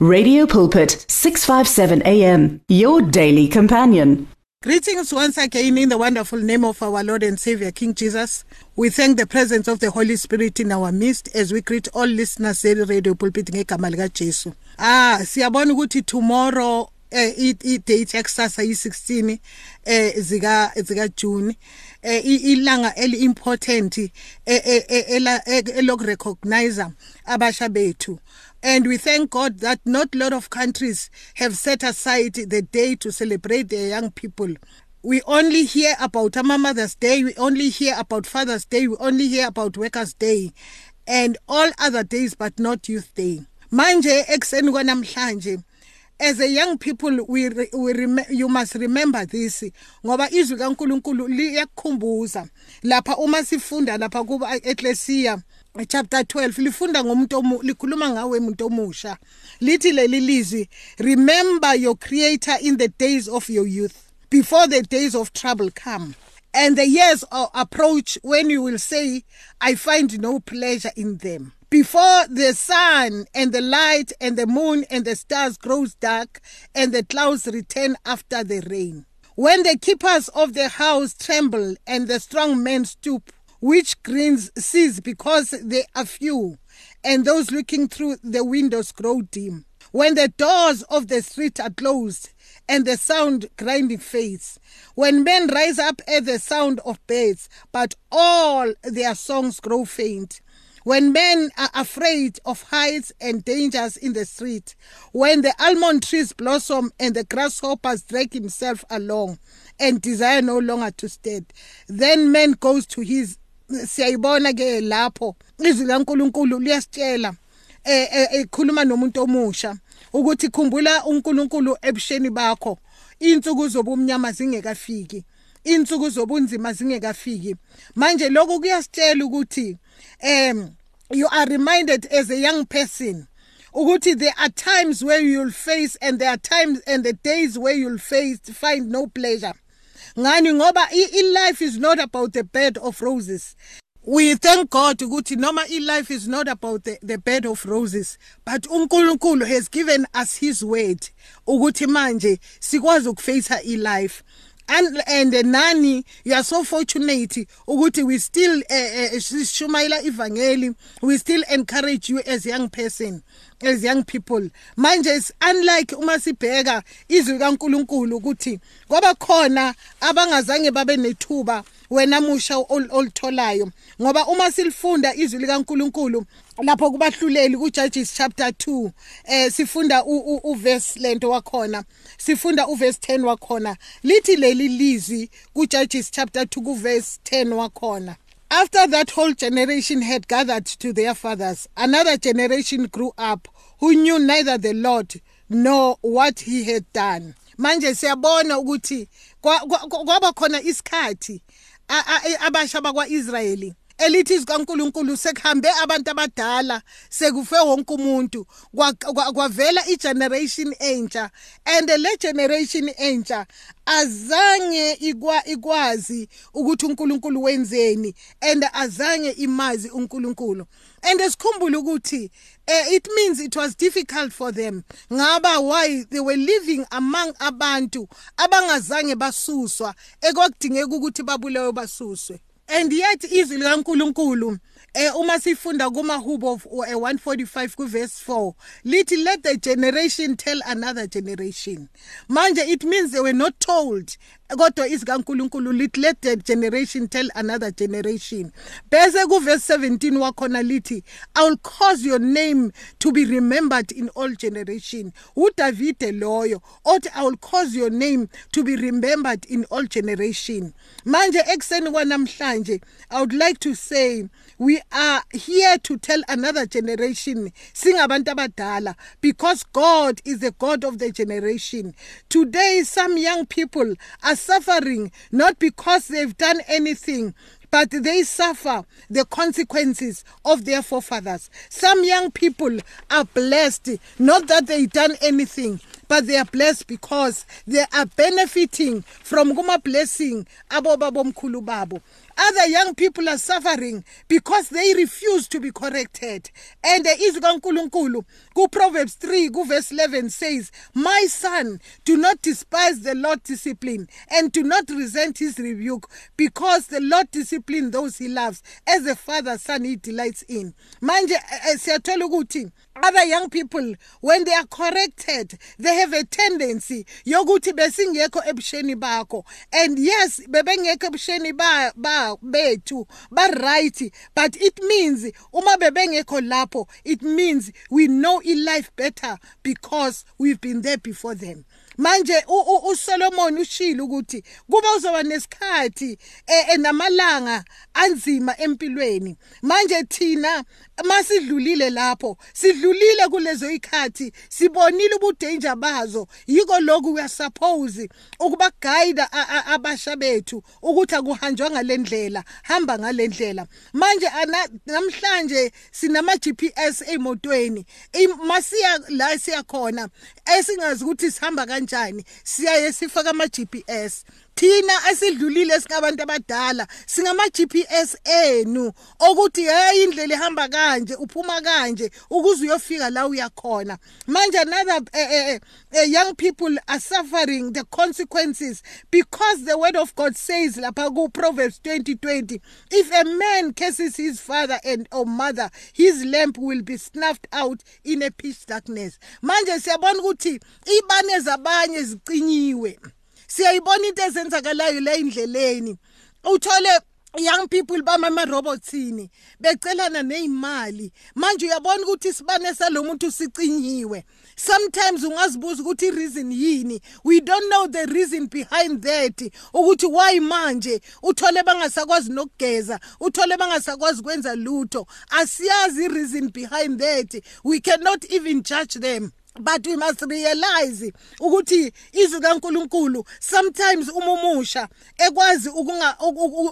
Radio Pulpit 657 AM your daily companion. Greetings once again in the wonderful name of our Lord and Savior King Jesus. We thank the presence of the Holy Spirit in our midst as we greet all listeners at Radio Pulpit ngegama lika Jesu. Ah, siyabona ukuthi tomorrow eh i-date yakusasa yi16 eh zika zika June eh ilanga eli important eh elok recognize abasha bethu and we thank God that not a lot of countries have set aside the day to celebrate their young people we only hear about Mother's Day, we only hear about Father's Day, we only hear about Workers' Day, and all other days, but not Youth Day. Manje ekuseni kwanamhlanje as a young people we, we rem you must remember this ngoba izwi kaNkuluNkulu liyakukhumbuza lapha uma sifunda lapha kuba chapter 12 lifunda ngomuntu likhuluma ngawe umuntu omusha. Lithi leli lizwi remember your creator in the days of your youth before the days of trouble come. And the years approach when you will say i find no pleasure in them before the sun and the light and the moon and the stars grows dark and the clouds return after the rain. When the keepers of the house tremble and the strong men stoop which grins cease because they are few and those looking through the windows grow dim. When the doors of the street are closed and the sound grinding fades when men rise up at the sound of birds but all their songs grow faint. When men are afraid of heights and dangers in the street, when the almond trees blossom and the grasshoppers drag himself along and desire no longer to stand, then man goes to his siyayibona ke lapho izwi laNkuluNkulu liyasitshela ekhuluma nomuntu omusha ukuthi khumbula uNkulunkulu ebusheni bakho insuku zobumnyama zingekafiki insuku zobunzima zingekafiki. Manje lokho kuyasitshela ukuthi um you are reminded as a young person ukuthi there are times where you'll face and there are times and the days where you'll face find no pleasure. Ngani? Ngoba i-life is not about the bed of roses. We thank God ukuthi noma i-life is not about the, the bed of roses but uNkulunkulu has given us his word ukuthi manje sikwazi ukuface i-life and and nani you are so fortunate ukuthi we still sishumayela uh, uh, ivangeli we still encourage you as young person as young people. Manje is unlike uma sibheka izwi kaNkuluNkulu ukuthi kwaba khona abangazange babe nethuba wena musha olitholayo ngoba uma silifunda izwi likaNkuluNkulu lapho kubahluleli kuJudges chapter 2 eh sifunda uverse lento wakhona sifunda uverse 10 wakhona lithi leli lizwi kuJudges chapter 2 kuverse 10 wakhona After that whole generation had gathered to their fathers, another generation grew up who knew neither the Lord nor what he had done. Manje siyabona ukuthi kwaba khona isikhathi abasha bakwaIsrayeli elithi izikaNkuluNkulu sekuhambe abantu abadala sekufe wonke umuntu. Kwavela igeneration entsha and le generation entsha azange ikwa ikwazi ukuthi uNkulunkulu wenzeni and azange imazi uNkulunkulu. And esikhumbule ukuthi uh, it means it was difficult for them. Ngaba why they were living among abantu abangazange basuswa ekwakudingeka ukuthi babulewe basuswe. And yet izwi likaNkuluNkulu eh uma sifunda kumahubo 145 kuverse 4 lithi let the generation tell another generation. Manje it means they were not told kodwa izikaNkuluNkulu lithi let the generation tell another generation. Bese kuverse 17 wakhona lithi i will cause your name to be remembered in all generation. uDavide loyo othi i will cause your name to be remembered in all generation. Manje ekseni kwanamhlanje i would like to say we are here to tell another generation singabantu abadala because God is the God of the generation. Today some young people are suffering not because they've done anything but they suffer the consequences of their forefathers. Some young people are blessed, not that they've done anything, but they are blessed because they are benefiting from kuma blessing abo babo other young people are suffering because they refuse to be corrected. And izwi kaNkuluNkulu ku Proverbs 3 ku verse 11 says my son do not despise the Lord discipline and do not resent his rebuke because the Lord discipline those he loves as a father son he delights in. Manje eh, eh, siyathola ukuthi other young people when they are corrected they have a tendency yokuthi besingekho ebusheni bakho. And yes bebengekho ebusheni ba ba bethu ba right but it means uma bebengekho lapho it means we know i life better because we've been there before them. Manje uSolomon ushilo ukuthi kuba uzoba nesikhathi enamalanga anzima empilweni. Manje thina masidlulile lapho. Sidlulile kulezo ikhathi sibonile ubudanger bazo. Yiko lokhu we are suppose ukuba guide abasha bethu ukuthi akuhanjwa ngalendlela hamba ngalendlela manje namhlanje sinama GPS emotweni masiya la siya khona esingazi ukuthi sihamba kanjani siyaye sifaka ama GPS thina esidlulile esingabantu abadala singama GPS enu ukuthi hey indlela ihamba kanje uphuma kanje ukuze uyofika la uyakhona manje another uh, uh, young people are suffering the consequences because the word of God says lapha ku Proverbs 20:20 if a man curses his father and or mother his lamp will be snuffed out in a pitch darkness. Manje siyabona ukuthi ibane zabanye zicinyiwe siyayibona into ezenzakalayo la endleleni. Uthole young people bamama robotsini becelana nezimali manje uyabona ukuthi sibane salomuntu sicinyiwe. Sometimes ungazibuza ukuthi ireason yini? We don't know the reason behind that ukuthi why manje? Uthole bangasakwazi nokugeza uthole bangasakwazi kwenza lutho. Asiyazi ireason behind that. We cannot even judge them. But we must realize ukuthi izwi kaNkuluNkulu sometimes umumusha ekwazi ukunga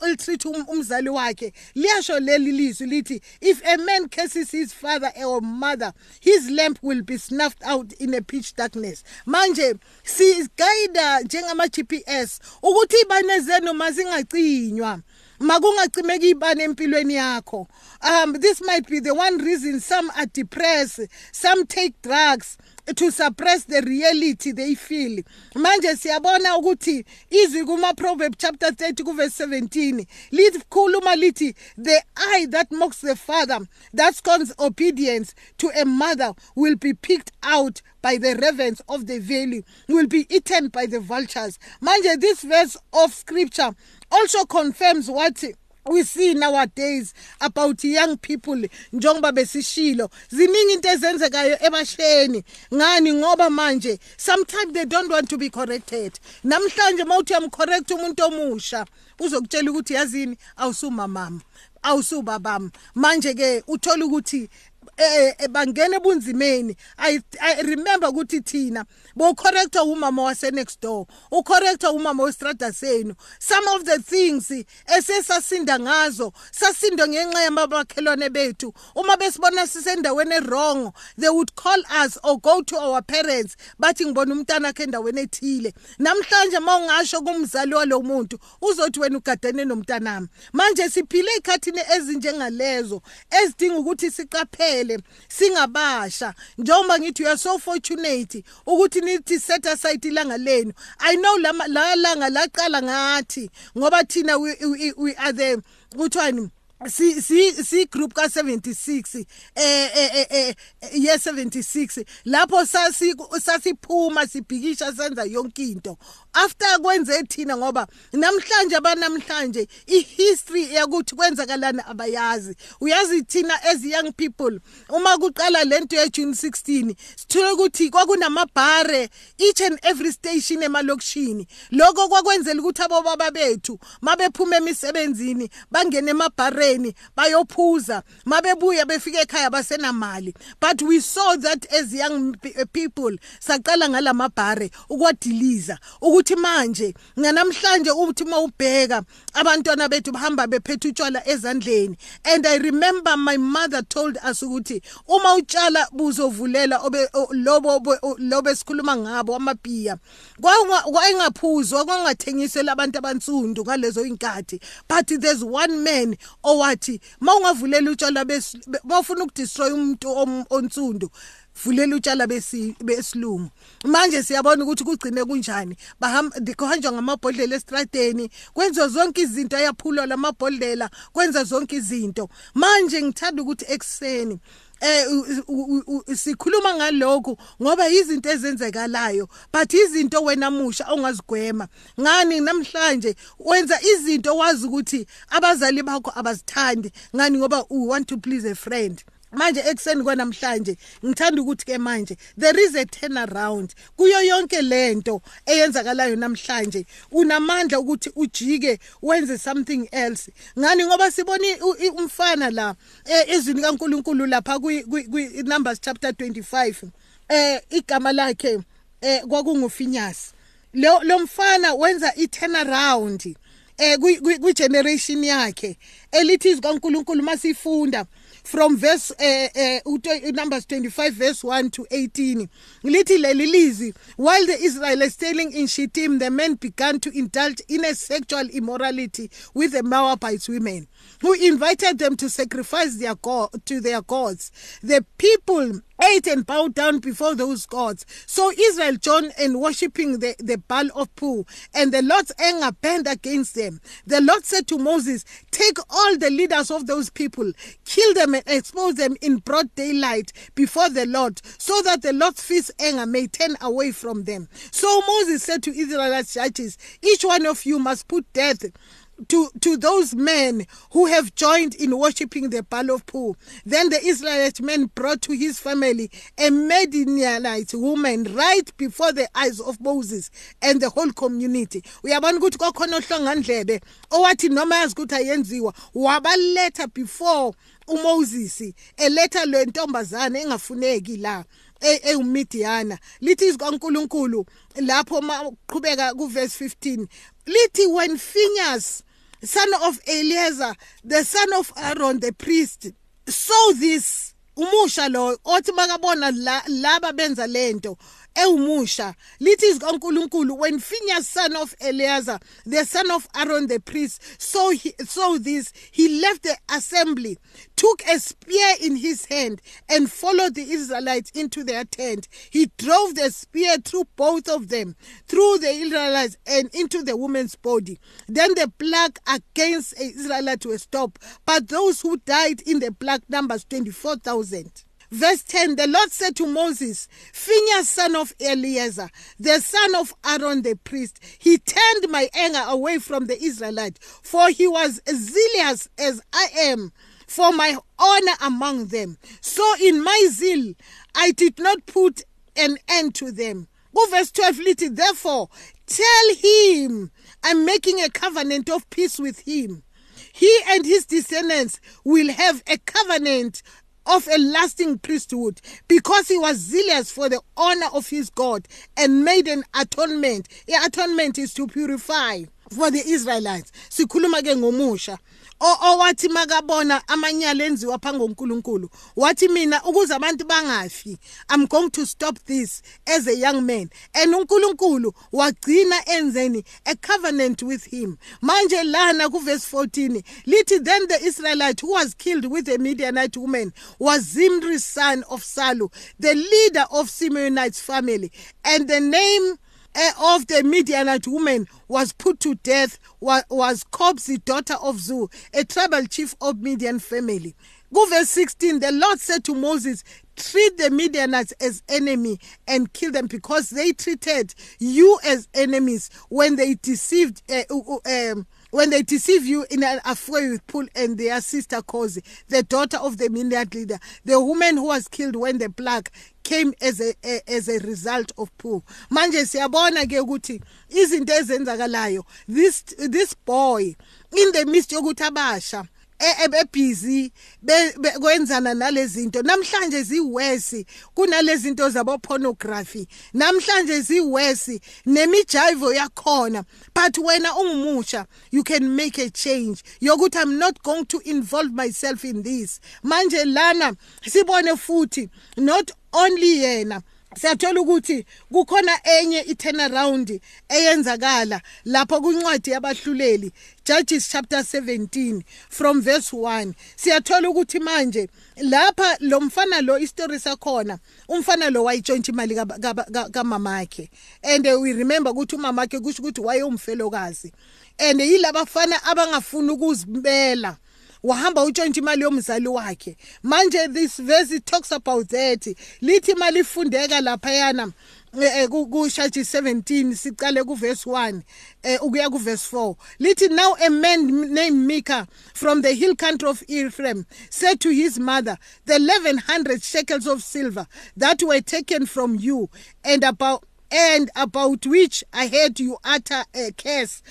ultreat um, umzali wakhe liyasho leli lizwi lithi if a man curses his father or mother his lamp will be snuffed out in a pitch darkness. Manje si guide njengama GPS ukuthi ibane zenu mazingacinywa. Makungacimeki ibane empilweni yakho. Um this might be the one reason some are depressed some take drugs to suppress the reality they feel. Manje siyabona ukuthi izwi kuma proverb chapter 30 ku verse 17 likhuluma lithi the eye that mocks the father that scorns obedience to a mother will be picked out by the ravens of the valley will be eaten by the vultures. Manje this verse of scripture also confirms what we see nowadays about young people njengoba besishilo. Ziningi into ezenzekayo ebasheni. Ngani? Ngoba manje sometimes they don't want to be corrected. Namhlanje mawuthi uyamcorrect umuntu omusha uzokutshela ukuthi yazini? Awusumamama awusubabami manje ke uthola ukuthi eh, eh bangena ebunzimeni. I remember ukuthi thina bo corrector umama wase next door u corrector umama westrada senu some of the things esesasinda ngazo sasindo ngenxa yamabakhelwane bethu. Uma besibona sisendaweni wrong they would call us or go to our parents bathi ngibona umntana akhe endaweni ethile. Namhlanje mawungasho kumzali walo muntu uzothi wena ugadene nomntanami. Manje siphile ikhathini ezinjengalezo ezidinga ukuthi siqaphele. Singabasha. Njengoba ngithi you are so fortunate ukuthi nithi set aside ilanga lenu. I know la langa laqala ngathi ngoba thina we, we, we are the kuthiwani? Si si si group ka 76 eh eh eh ye 76 lapho sasi sasiphuma sibhikisha senza yonke into after kwenze thina ngoba namhlanje abanamhlanje ihistory yakuthi kwenzakalana abayazi. Uyazi thina as young people uma kuqala lento ye June 16 sithola ukuthi kwakunamabhare each and every station emalokishini. Lokho kwakwenzela ukuthi abo baba bethu mabephuma emisebenzini bangene emabhareni. Estradeni bayophuza. Mabebuya befika ekhaya basenamali. But we saw that as young people saqala ngalamabhare ukwadiliza. Ukuthi manje nganamhlanje uthi mawubheka abantwana bethu bahamba bephethe utshwala ezandleni. And i remember my mother told us ukuthi uma utshala buzovulela lobo lobe sikhuluma ngabo amapiya. Kwayengaphuzwa kwangathengisela abantu abansundu ngalezo inkathi but there's one man owathi mawungavulela utshwala bafuna ukudestroy umuntu onsundu vulela utshala besilungu. Manje siyabona ukuthi kugcine kunjani? Bahamba kuhanjwa ngamabhodlela estradeni kwenziwa zonke izinto ayaphulwa lamabhodlela kwenza zonke izinto. Manje ngithanda ukuthi ekseni eh sikhuluma ngalokho ngoba izinto ezenzekalayo but izinto wena musha ongazigwema. Ngani? Namhlanje wenza izinto wazi ukuthi abazali bakho abazithandi. Ngani? Ngoba u want to please a friend. Manje ekseni kwanamhlanje ngithanda ukuthi ke manje there is a turnaround. Kuyo yonke lento eyenzakalayo namhlanje. Unamandla ukuthi ujike wenze something else. Ngani? Ngoba sibona umfana la ezwini kaNkuluNkulu lapha kwi Numbers chapter 25 eh igama lakhe eh kwakungufinyas lo lo mfana wenza i turnaround eh kwi generation yakhe elithi izikaNkuluNkulu masifunda. From verse uh, uh, Numbers 25 verse 1 to 18 lithi leli lizwi while the Israelites staying in Shittim the men began to indulge in a sexual immorality with the Moabite women who invited them to sacrifice their god to their gods the people ate and bowed down before those gods. So Israel joined in worshipping the, the Baal of Pu, and the Lord's anger burned against them. The Lord said to Moses, Take all the leaders of those people, kill them and eh, expose them in broad daylight before the Lord, so that the Lord's fierce anger may turn away from them. So Moses said to Israelite judges, Each one of you must put death to, to those men who have joined in worshipping the Baal of Pu. Then the Israelite men brought to his family a Midianite woman right before the eyes of Moses and the whole community. Uyabona ukuthi kwakhona ohlongandlebe owathi noma yazi ukuthi ayenziwa wabaletha before uMoses eletha le ntombazana engafuneki la ewumidiana lithi izikaNkuluNkulu lapho maqhubeka kuverse 15 lithi when Phineas son of Eleazar the son of Aaron the priest saw this umusha lo othi makabona laba benza lento ewumusha lithi izikaNkuluNkulu when Phineas son of Eleazar the son of Aaron the priest saw he, saw this he left the assembly took a spear in his hand and followed the Israelites into their tent. He drove the spear through both of them through the Israelites and into the woman's body. Then the plague against Israelite was stopped but those who died in the plague numbers 24000 Verse 10 The Lord said to Moses, Phineas, son of Eleazar, the son of Aaron the priest, he turned my anger away from the Israelite, for he was zealous as I am for my honor among them. So in my zeal, I did not put an end to them. Go verse 12, little, therefore, tell him I'm making a covenant of peace with him. He and his descendants will have a covenant of a lasting priesthood because he was zealous for the honor of his God and made an atonement. The atonement is to purify for the Israelites. Owathi makabona amanyala enziwa phambi koNkulunkulu wathi mina ukuze abantu bangafi i'm going to stop this as a young man. And uNkulunkulu wagcina enzeni a covenant with him. Manje lana ku verse 14 lithi then the Israelite who was killed with a Midianite woman was Zimri's son of Salu the leader of Simeonite's family. And the name of the Midianite woman was put to death was, was the daughter of Zu, a tribal chief of Midian family. Go verse 16. The Lord said to Moses, Treat the Midianites as enemy and kill them because they treated you as enemies when they deceived uh, when they deceive you in an affair with Pul and their sister Kozi, the daughter of the Midianite leader, the woman who was killed when the plague came as a, a as a result of Pul. Manje siyabona ke ukuthi izinto ezenzakalayo this this boy in the midst yokuthi abasha e- ebebhizi kwenzana nalezinto. Namhlanje ziwesi kunalezinto zabo pornography namhlanje ziwesi nemijivo yakhona. But wena ungumusha you can make a change. Yokuthi i'm not going to involve myself in this. Manje lana sibone futhi not only yena siyathola ukuthi kukhona enye i-turnaround eyenzakala lapho kwincwadi yabahluleli Judges chapter 17 from verse 1 siyathola ukuthi manje lapha lo mfana lo istory sakhona umfana lo wayitshontsha imali kamamakhe. And we remember ukuthi umamakhe kusho ukuthi wayewumfelokazi and yilabafana abangafuni ukuzibela. Wahamba utshontsha imali yomzali wakhe. Manje this verse talks about that. Lithi imali ifundeka laphayana eh, eh, kushaji 17 sicale kuverse 1 eh, ukuya kuverse 4 lithi now a man named Micah from the hill country of Ephraim said to his mother the 1100 shekels of silver that were taken from you and about and about which I heard you utter a curse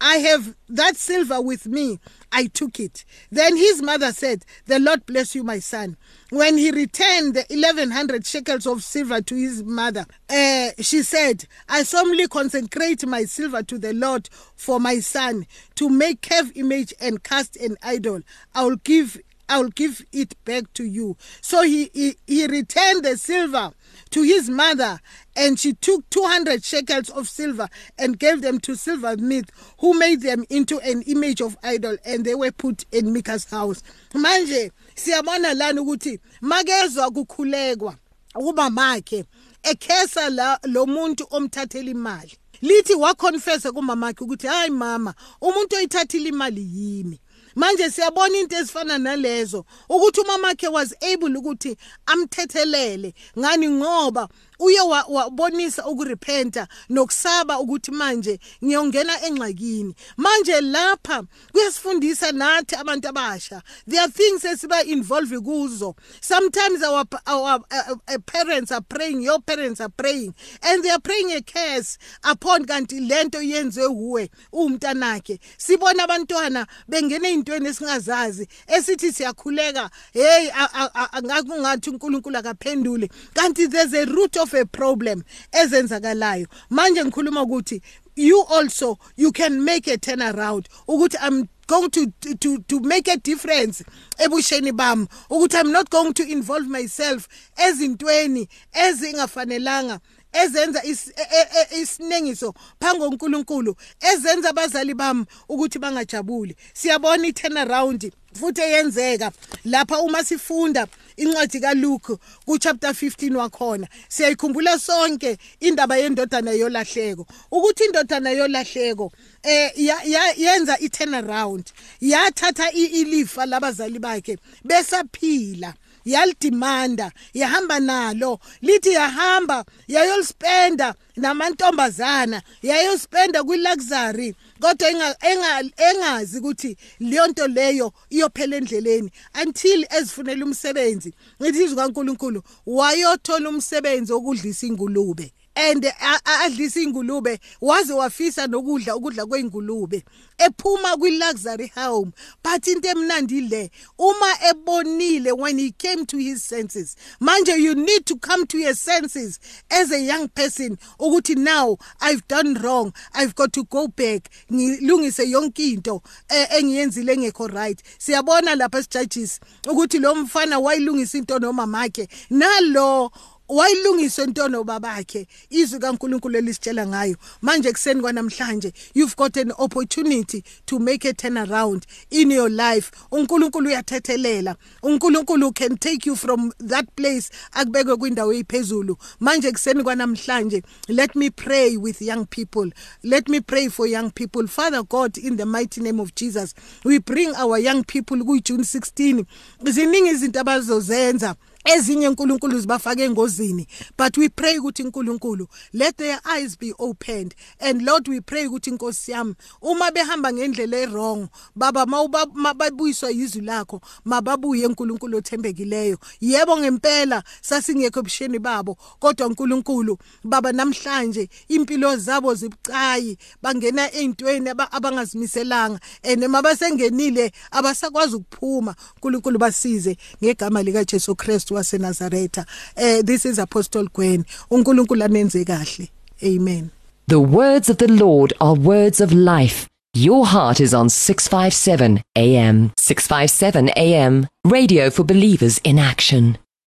I have that silver with me. I took it. Then his mother said, The Lord bless you, my son. When he returned the 1100 shekels of silver to his mother, uh, she said, I solemnly consecrate my silver to the Lord for my son to make carved image and cast an idol. I will give I will give it back to you. So he, he, he returned the silver to his mother, and she took 200 shekels of silver and gave them to silversmith, who made them into an image of idol, and they were put in Micah's house. Manje siyabona lana ukuthi makezwa kukhulekwa ukuba makhe ekhesa la lo muntu omthathela imali lithi waconfessa kumamakhe ukuthi hayi mama umuntu oyithathile imali yimi manje siyabona into ezifana nalezo. Ukuthi umamakhe was able ukuthi amthethelele. Ngani? Ngoba uye wabonisa ukurepenta nokusaba ukuthi manje ngiyongena engxakini. Manje lapha kuyasifundisa nathi abantu abasha there are things esiba involve kuzo. Sometimes our, our uh, uh, parents are praying your parents are praying and they are praying a curse upon kanti lento yenziwe uwe umntanakhe. Sibona abantwana bengena ezintweni esingazazi esithi siyakhuleka hey ngakungathi uNkulunkulu akaphendule kanti there's a root of a problem ezenzakalayo. Manje ngikhuluma ukuthi you also you can make a turnaround ukuthi i'm going to to to make a difference ebusheni bami. Ukuthi i'm not going to involve myself ezintweni ezingafanelanga ezenza e, e, e, isinengiso phango uNkulunkulu ezenza abazali bami ukuthi bangajabuli. Siyabona i turnaround. Futhi eyenzeka. Lapha uma sifunda incwadi kaLuke ku chapter 15 wakhona. Siyayikhumbula sonke indaba yendodana yolahleko. Ukuthi indodana yolahleko eh yenza i turnaround yathatha ilifa labazali bakhe besaphila. Yalidimanda yahamba nalo. Lithi yahamba yayolispenda namantombazana yayospenda kwi-luxury. Kodwa engazi ukuthi leyo nto leyo iyophela endleleni. Until ezifunela umsebenzi ngithi izwi kaNkuluNkulu wayothola umsebenzi wokudlisa ingulube. And adlisa ingulube waze wafisa nokudla ukudla kweingulube ephuma kwi-luxury home but into emnandi le uma ebonile when he came to his senses manje you need to come to your senses as a young person ukuthi now i've done wrong i've got to go back ngilungise yonke into e, engiyenzile engekho right. Siyabona lapha esijudges ukuthi lo mfana wayilungisa into nomamakhe nalo wayilungisa intono babakhe izwi kaNkuluNkulu elisitshela ngayo manje kuseni kwanamhlanje you've got an opportunity to make a turnaround in your life. uNkulunkulu uyathethelela. uNkulunkulu can take you from that place akubeke kwindawo ephezulu. Manje kuseni kwanamhlanje let me pray with young people. Let me pray for young people. Father god in the mighty name of jesus we bring our young people ku June 16 ziningi izinto abazozenza. Ezinye uNkulunkulu zibafake engozini but we pray ukuthi uNkulunkulu let their eyes be opened. And Lord we pray ukuthi inkosi yami uma behamba ngendlela errong baba mababuyiswa yizwi lakho mababuye uNkulunkulu othembekileyo. Yebo ngempela sasingekho ebusheni babo kodwa uNkulunkulu baba namhlanje impilo zabo zibucayi bangena eintweni abangazimiselanga and mabasengenile abasakwazi ukuphuma. uNkulunkulu basize ngegama lika Jesu Christ waseNazaretha eh this is apostle Gwen. uNkulunkulu anenze kahle. Amen. The words of the Lord are words of life. Your heart is on 657 AM 657 AM radio for believers in action